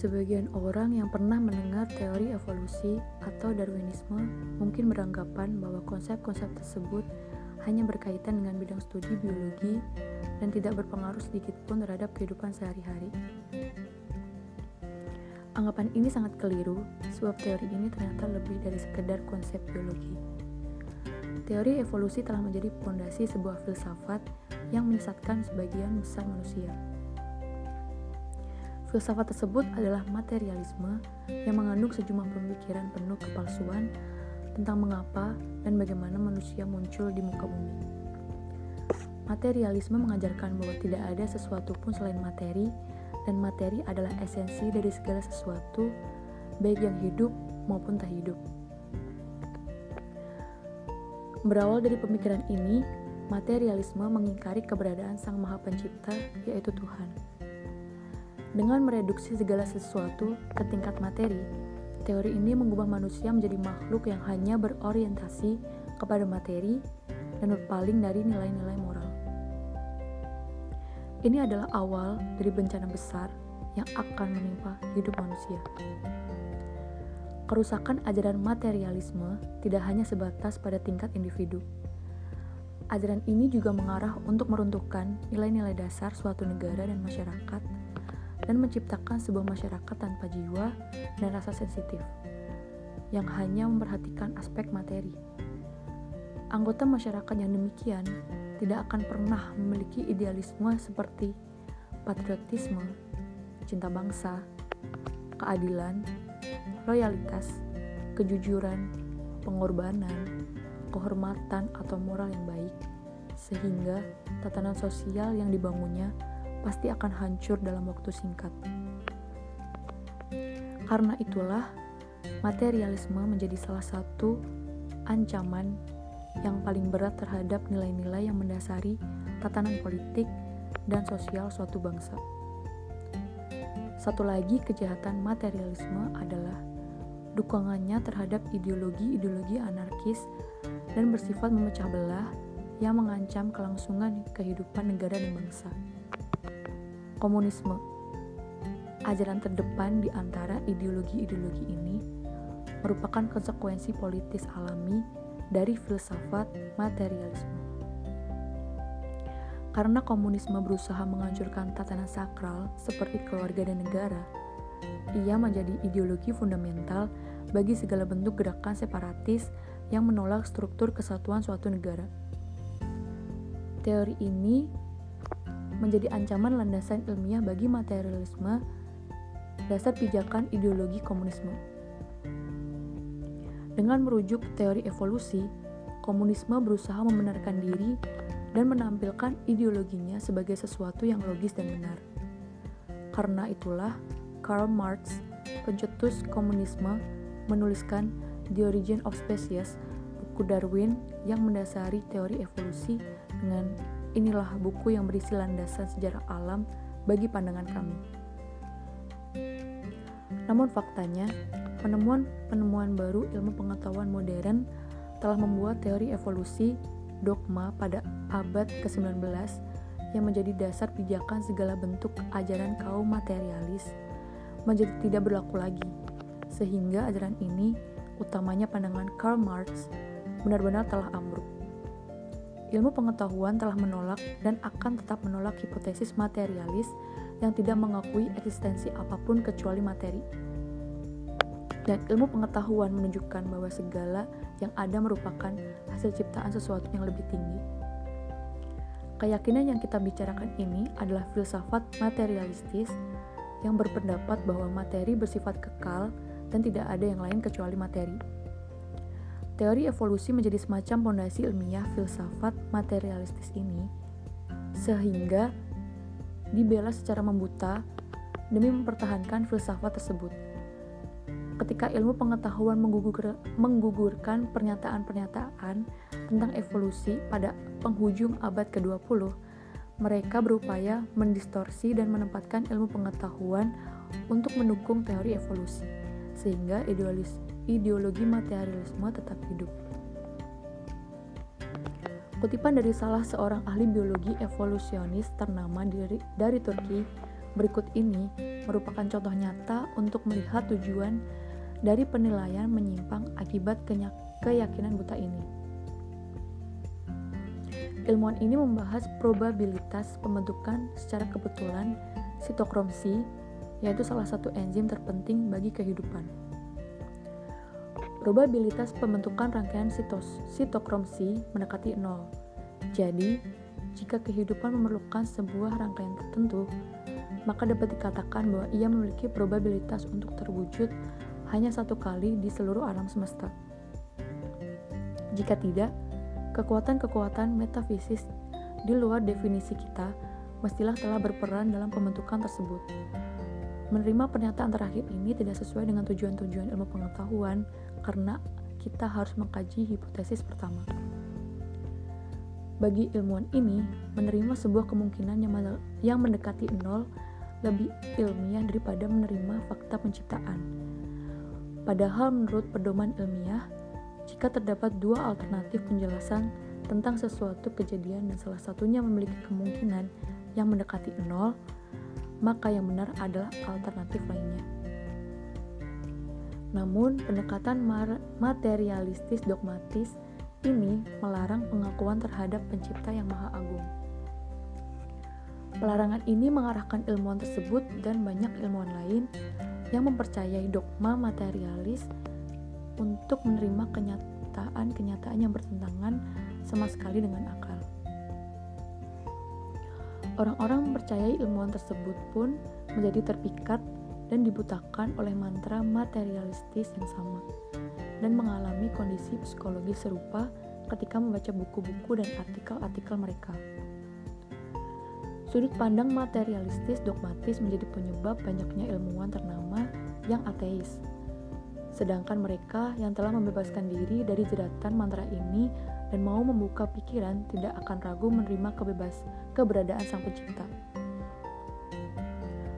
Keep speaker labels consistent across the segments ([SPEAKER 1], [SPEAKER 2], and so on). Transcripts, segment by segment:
[SPEAKER 1] Sebagian orang yang pernah mendengar teori evolusi atau Darwinisme mungkin beranggapan bahwa konsep-konsep tersebut hanya berkaitan dengan bidang studi biologi dan tidak berpengaruh sedikit pun terhadap kehidupan sehari-hari. Anggapan ini sangat keliru, sebab teori ini ternyata lebih dari sekedar konsep biologi. Teori evolusi telah menjadi fondasi sebuah filsafat yang menyesatkan sebagian besar manusia. Filsafat tersebut adalah materialisme yang mengandung sejumlah pemikiran penuh kepalsuan tentang mengapa dan bagaimana manusia muncul di muka bumi. Materialisme mengajarkan bahwa tidak ada sesuatu pun selain materi, dan materi adalah esensi dari segala sesuatu, baik yang hidup maupun tak hidup. Berawal dari pemikiran ini, materialisme mengingkari keberadaan Sang Maha Pencipta, yaitu Tuhan. Dengan mereduksi segala sesuatu ke tingkat materi, teori ini mengubah manusia menjadi makhluk yang hanya berorientasi kepada materi dan berpaling dari nilai-nilai moral. Ini adalah awal dari bencana besar yang akan menimpa hidup manusia. Kerusakan ajaran materialisme tidak hanya sebatas pada tingkat individu. Ajaran ini juga mengarah untuk meruntuhkan nilai-nilai dasar suatu negara dan masyarakat dan menciptakan sebuah masyarakat tanpa jiwa dan rasa sensitif yang hanya memperhatikan aspek materi. Anggota masyarakat yang demikian tidak akan pernah memiliki idealisme seperti patriotisme, cinta bangsa, keadilan, loyalitas, kejujuran, pengorbanan, kehormatan atau moral yang baik, sehingga tatanan sosial yang dibangunnya pasti akan hancur dalam waktu singkat. Karena itulah, materialisme menjadi salah satu ancaman yang paling berat terhadap nilai-nilai yang mendasari tatanan politik dan sosial suatu bangsa. Satu lagi kejahatan materialisme adalah dukungannya terhadap ideologi-ideologi anarkis dan bersifat memecah belah yang mengancam kelangsungan kehidupan negara dan bangsa. Komunisme Ajaran terdepan di antara ideologi-ideologi ini merupakan konsekuensi politis alami dari filsafat materialisme. Karena komunisme berusaha menghancurkan tatanan sakral seperti keluarga dan negara, ia menjadi ideologi fundamental bagi segala bentuk gerakan separatis yang menolak struktur kesatuan suatu negara. Teori ini menjadi ancaman landasan ilmiah bagi materialisme dasar pijakan ideologi komunisme. Dengan merujuk teori evolusi, komunisme berusaha membenarkan diri dan menampilkan ideologinya sebagai sesuatu yang logis dan benar. Karena itulah, Karl Marx, pencetus komunisme, menuliskan The Origin of Species, buku Darwin yang mendasari teori evolusi dengan Inilah buku yang berisi landasan sejarah alam bagi pandangan kami. Namun faktanya, penemuan-penemuan baru ilmu pengetahuan modern telah membuat teori evolusi dogma pada abad ke-19 yang menjadi dasar pijakan segala bentuk ajaran kaum materialis menjadi tidak berlaku lagi. Sehingga ajaran ini, utamanya pandangan Karl Marx, benar-benar telah ambruk ilmu pengetahuan telah menolak dan akan tetap menolak hipotesis materialis yang tidak mengakui eksistensi apa pun kecuali materi. Dan ilmu pengetahuan menunjukkan bahwa segala yang ada merupakan hasil ciptaan sesuatu yang lebih tinggi. Keyakinan yang kita bicarakan ini adalah filsafat materialistis yang berpendapat bahwa materi bersifat kekal dan tidak ada yang lain kecuali materi. Teori evolusi menjadi semacam pondasi ilmiah filsafat materialistis ini, sehingga dibela secara membuta demi mempertahankan filsafat tersebut. Ketika ilmu pengetahuan menggugur, menggugurkan pernyataan-pernyataan tentang evolusi pada penghujung abad ke-20, mereka berupaya mendistorsi dan menempatkan ilmu pengetahuan untuk mendukung teori evolusi, sehingga idealis ideologi materialisme tetap hidup. Kutipan dari salah seorang ahli biologi evolusionis ternama dari, dari Turki Berikut ini merupakan contoh nyata untuk melihat tujuan dari penilaian menyimpang akibat keyakinan buta ini. Ilmuwan ini membahas probabilitas pembentukan secara kebetulan sitokrom C, yaitu salah satu enzim terpenting bagi kehidupan. Probabilitas pembentukan rangkaian sitos sitokrom C mendekati nol. Jadi, jika kehidupan memerlukan sebuah rangkaian tertentu, maka dapat dikatakan bahwa ia memiliki probabilitas untuk terwujud hanya satu kali di seluruh alam semesta. Jika tidak, kekuatan-kekuatan metafisis di luar definisi kita mestilah telah berperan dalam pembentukan tersebut. Menerima pernyataan terakhir ini tidak sesuai dengan tujuan-tujuan ilmu pengetahuan karena kita harus mengkaji hipotesis pertama. Bagi ilmuwan ini, menerima sebuah kemungkinan yang mendekati nol lebih ilmiah daripada menerima fakta penciptaan. Padahal menurut pedoman ilmiah, jika terdapat dua alternatif penjelasan tentang sesuatu kejadian dan salah satunya memiliki kemungkinan yang mendekati nol, maka yang benar adalah alternatif lainnya. Namun, pendekatan materialistis dogmatis ini melarang pengakuan terhadap pencipta yang maha agung. Pelarangan ini mengarahkan ilmuwan tersebut dan banyak ilmuwan lain yang mempercayai dogma materialis untuk menerima kenyataan-kenyataan yang bertentangan sama sekali dengan akal. Orang-orang mempercayai ilmuwan tersebut pun menjadi terpikat dan dibutakan oleh mantra materialistis yang sama dan mengalami kondisi psikologi serupa ketika membaca buku-buku dan artikel-artikel mereka. Sudut pandang materialistis dogmatis menjadi penyebab banyaknya ilmuwan ternama yang ateis. Sedangkan mereka yang telah membebaskan diri dari jeratan mantra ini dan mau membuka pikiran tidak akan ragu menerima kebebas keberadaan sang pencipta.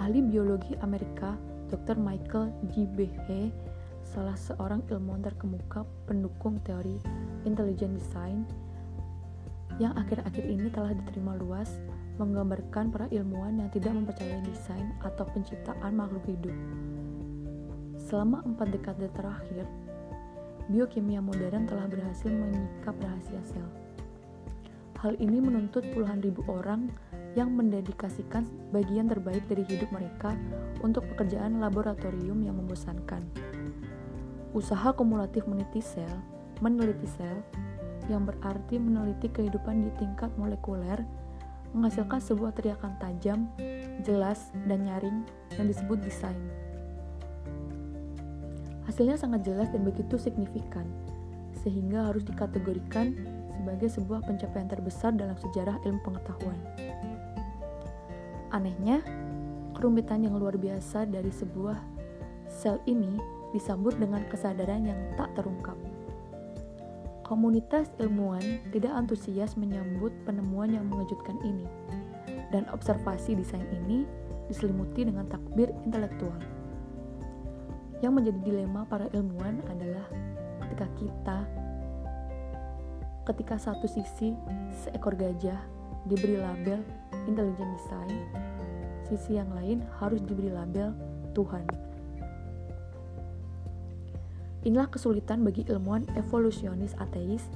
[SPEAKER 1] Ahli biologi Amerika, Dr. Michael G. Behe, salah seorang ilmuwan terkemuka pendukung teori intelligent design yang akhir-akhir ini telah diterima luas menggambarkan para ilmuwan yang tidak mempercayai desain atau penciptaan makhluk hidup. Selama empat dekade terakhir, biokimia modern telah berhasil menyikap rahasia sel. Hal ini menuntut puluhan ribu orang yang mendedikasikan bagian terbaik dari hidup mereka untuk pekerjaan laboratorium yang membosankan. Usaha kumulatif meneliti sel, meneliti sel, yang berarti meneliti kehidupan di tingkat molekuler menghasilkan sebuah teriakan tajam, jelas, dan nyaring yang disebut desain. Hasilnya sangat jelas dan begitu signifikan, sehingga harus dikategorikan sebagai sebuah pencapaian terbesar dalam sejarah ilmu pengetahuan. Anehnya, kerumitan yang luar biasa dari sebuah sel ini disambut dengan kesadaran yang tak terungkap. Komunitas ilmuwan tidak antusias menyambut penemuan yang mengejutkan ini, dan observasi desain ini diselimuti dengan takbir intelektual. Yang menjadi dilema para ilmuwan adalah ketika kita, ketika satu sisi seekor gajah diberi label intelligent design, sisi yang lain harus diberi label Tuhan. Inilah kesulitan bagi ilmuwan evolusionis ateis,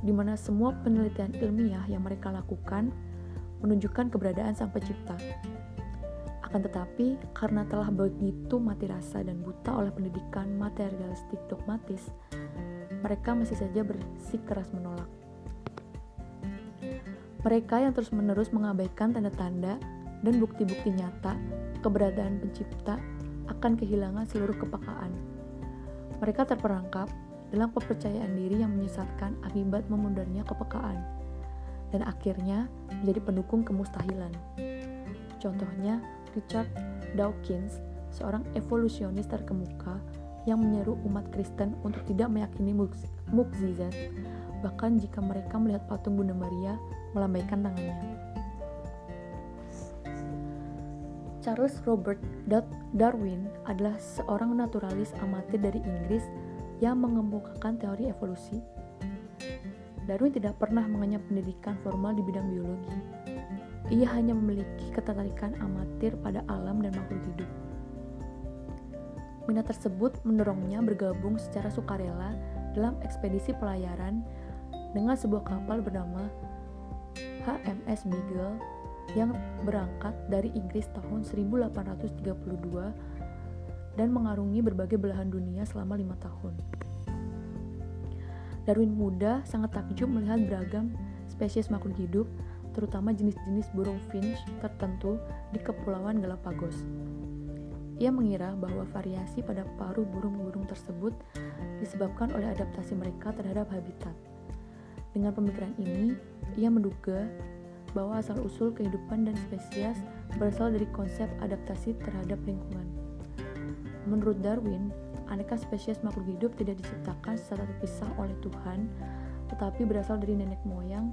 [SPEAKER 1] di mana semua penelitian ilmiah yang mereka lakukan menunjukkan keberadaan sang pencipta. Akan tetapi, karena telah begitu mati rasa dan buta oleh pendidikan materialistik dogmatis, mereka masih saja bersikeras menolak. Mereka yang terus-menerus mengabaikan tanda-tanda dan bukti-bukti nyata keberadaan pencipta akan kehilangan seluruh kepakaan mereka terperangkap dalam kepercayaan diri yang menyesatkan akibat memundarnya kepekaan, dan akhirnya menjadi pendukung kemustahilan. Contohnya, Richard Dawkins, seorang evolusionis terkemuka yang menyeru umat Kristen untuk tidak meyakini mukjizat, bahkan jika mereka melihat patung Bunda Maria melambaikan tangannya. Charles Robert Darwin adalah seorang naturalis amatir dari Inggris yang mengemukakan teori evolusi. Darwin tidak pernah mengenyam pendidikan formal di bidang biologi. Ia hanya memiliki ketertarikan amatir pada alam dan makhluk hidup. Minat tersebut mendorongnya bergabung secara sukarela dalam ekspedisi pelayaran dengan sebuah kapal bernama HMS Beagle yang berangkat dari Inggris tahun 1832 dan mengarungi berbagai belahan dunia selama lima tahun. Darwin muda sangat takjub melihat beragam spesies makhluk hidup, terutama jenis-jenis burung finch tertentu di Kepulauan Galapagos. Ia mengira bahwa variasi pada paruh burung-burung tersebut disebabkan oleh adaptasi mereka terhadap habitat. Dengan pemikiran ini, ia menduga bahwa asal-usul kehidupan dan spesies berasal dari konsep adaptasi terhadap lingkungan. Menurut Darwin, aneka spesies makhluk hidup tidak diciptakan secara terpisah oleh Tuhan, tetapi berasal dari nenek moyang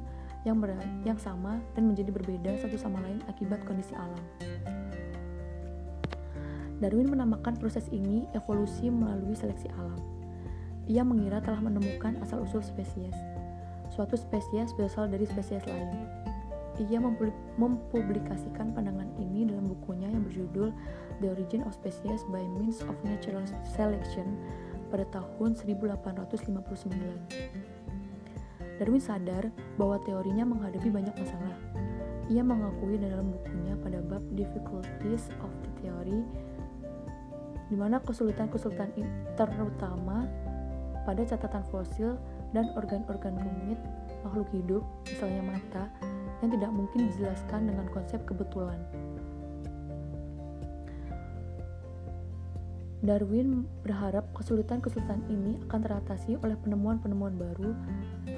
[SPEAKER 1] yang, ber yang sama dan menjadi berbeda satu sama lain akibat kondisi alam. Darwin menamakan proses ini evolusi melalui seleksi alam. Ia mengira telah menemukan asal-usul spesies. Suatu spesies berasal dari spesies lain. Ia mempublikasikan pandangan ini dalam bukunya yang berjudul The Origin of Species by Means of Natural Selection pada tahun 1859. Darwin sadar bahwa teorinya menghadapi banyak masalah. Ia mengakui dalam bukunya pada bab Difficulties of the Theory di mana kesulitan-kesulitan terutama pada catatan fosil dan organ-organ rumit makhluk hidup, misalnya mata, yang tidak mungkin dijelaskan dengan konsep kebetulan. Darwin berharap kesulitan-kesulitan ini akan teratasi oleh penemuan-penemuan baru,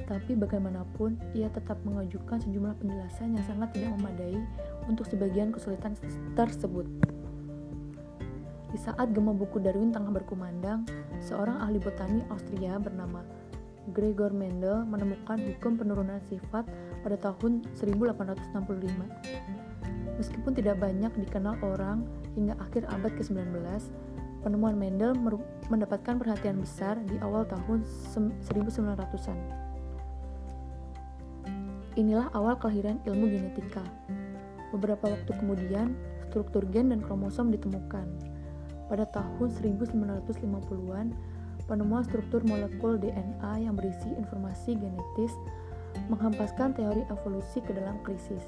[SPEAKER 1] tetapi bagaimanapun ia tetap mengajukan sejumlah penjelasan yang sangat tidak memadai untuk sebagian kesulitan tersebut. Di saat gema buku Darwin tengah berkumandang, seorang ahli botani Austria bernama Gregor Mendel menemukan hukum penurunan sifat pada tahun 1865. Meskipun tidak banyak dikenal orang hingga akhir abad ke-19, penemuan Mendel mendapatkan perhatian besar di awal tahun 1900-an. Inilah awal kelahiran ilmu genetika. Beberapa waktu kemudian, struktur gen dan kromosom ditemukan. Pada tahun 1950-an, penemuan struktur molekul DNA yang berisi informasi genetis menghempaskan teori evolusi ke dalam krisis.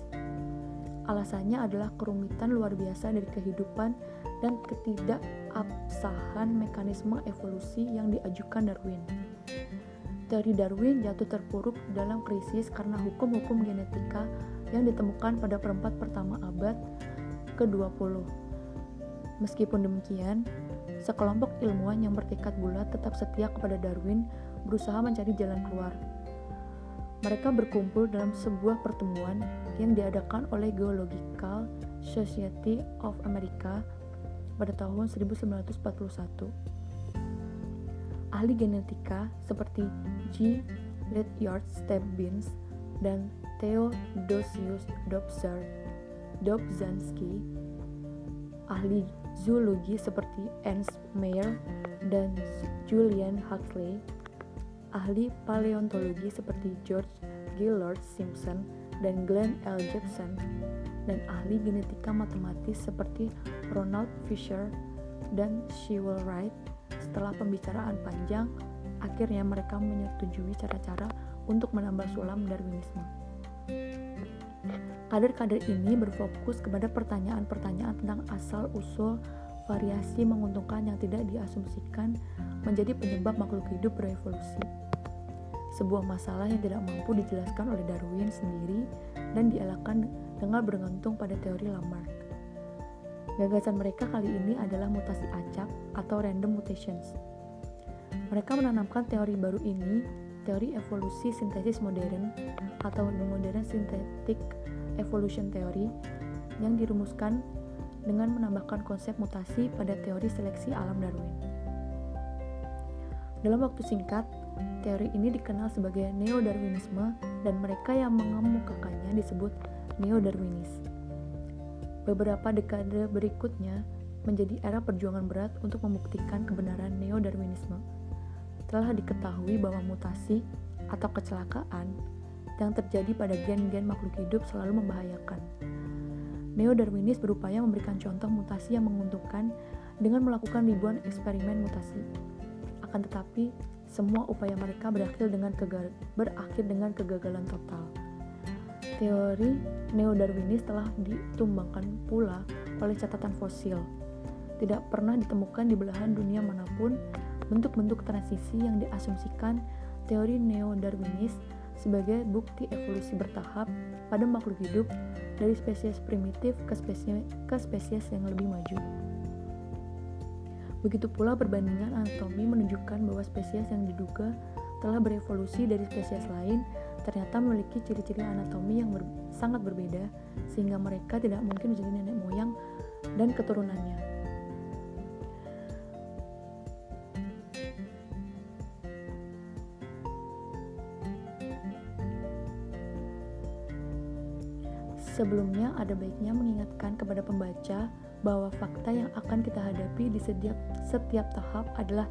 [SPEAKER 1] Alasannya adalah kerumitan luar biasa dari kehidupan dan ketidakabsahan mekanisme evolusi yang diajukan Darwin. Teori Darwin jatuh terpuruk dalam krisis karena hukum-hukum genetika yang ditemukan pada perempat pertama abad ke-20. Meskipun demikian, Sekelompok ilmuwan yang bertekad bulat tetap setia kepada Darwin berusaha mencari jalan keluar. Mereka berkumpul dalam sebuah pertemuan yang diadakan oleh Geological Society of America pada tahun 1941. Ahli genetika seperti G. Ledyard Stebbins dan Theodosius Dobzhansky, ahli zoologi seperti Ernst Mayr dan Julian Huxley, ahli paleontologi seperti George Gillard Simpson dan Glenn L. Gibson, dan ahli genetika matematis seperti Ronald Fisher dan Shewell Wright. Setelah pembicaraan panjang, akhirnya mereka menyetujui cara-cara untuk menambah sulam Darwinisme. Kader-kader ini berfokus kepada pertanyaan-pertanyaan tentang asal-usul variasi menguntungkan yang tidak diasumsikan menjadi penyebab makhluk hidup berevolusi. Sebuah masalah yang tidak mampu dijelaskan oleh Darwin sendiri dan dielakkan dengan bergantung pada teori Lamarck. Gagasan mereka kali ini adalah mutasi acak atau random mutations. Mereka menanamkan teori baru ini, teori evolusi sintesis modern atau modern synthetic evolution theory yang dirumuskan dengan menambahkan konsep mutasi pada teori seleksi alam Darwin. Dalam waktu singkat, teori ini dikenal sebagai neo-darwinisme dan mereka yang mengemukakannya disebut neo-darwinis. Beberapa dekade berikutnya menjadi era perjuangan berat untuk membuktikan kebenaran neo-darwinisme. Telah diketahui bahwa mutasi atau kecelakaan yang terjadi pada gen-gen makhluk hidup selalu membahayakan. Neo-Darwinis berupaya memberikan contoh mutasi yang menguntungkan dengan melakukan ribuan eksperimen mutasi. Akan tetapi, semua upaya mereka berakhir dengan berakhir dengan kegagalan total. Teori Neo-Darwinis telah ditumbangkan pula oleh catatan fosil. Tidak pernah ditemukan di belahan dunia mana pun bentuk-bentuk transisi yang diasumsikan teori Neo-Darwinis sebagai bukti evolusi bertahap pada makhluk hidup dari spesies primitif ke spesies, ke spesies yang lebih maju. Begitu pula perbandingan anatomi menunjukkan bahwa spesies yang diduga telah berevolusi dari spesies lain ternyata memiliki ciri-ciri anatomi yang ber sangat berbeda sehingga mereka tidak mungkin menjadi nenek moyang dan keturunannya. Sebelumnya, ada baiknya mengingatkan kepada pembaca bahwa fakta yang akan kita hadapi di setiap, setiap tahap adalah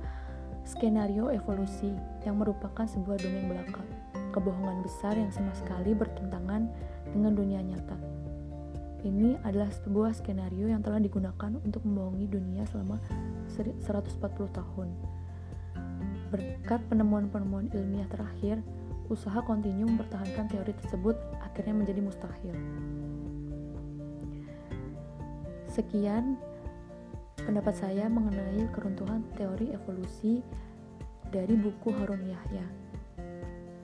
[SPEAKER 1] skenario evolusi yang merupakan sebuah dongeng belaka, kebohongan besar yang sama sekali bertentangan dengan dunia nyata. Ini adalah sebuah skenario yang telah digunakan untuk membohongi dunia selama 140 tahun. Berkat penemuan-penemuan ilmiah terakhir, usaha kontinu mempertahankan teori tersebut akhirnya menjadi mustahil. Sekian pendapat saya mengenai keruntuhan teori evolusi dari buku Harun Yahya.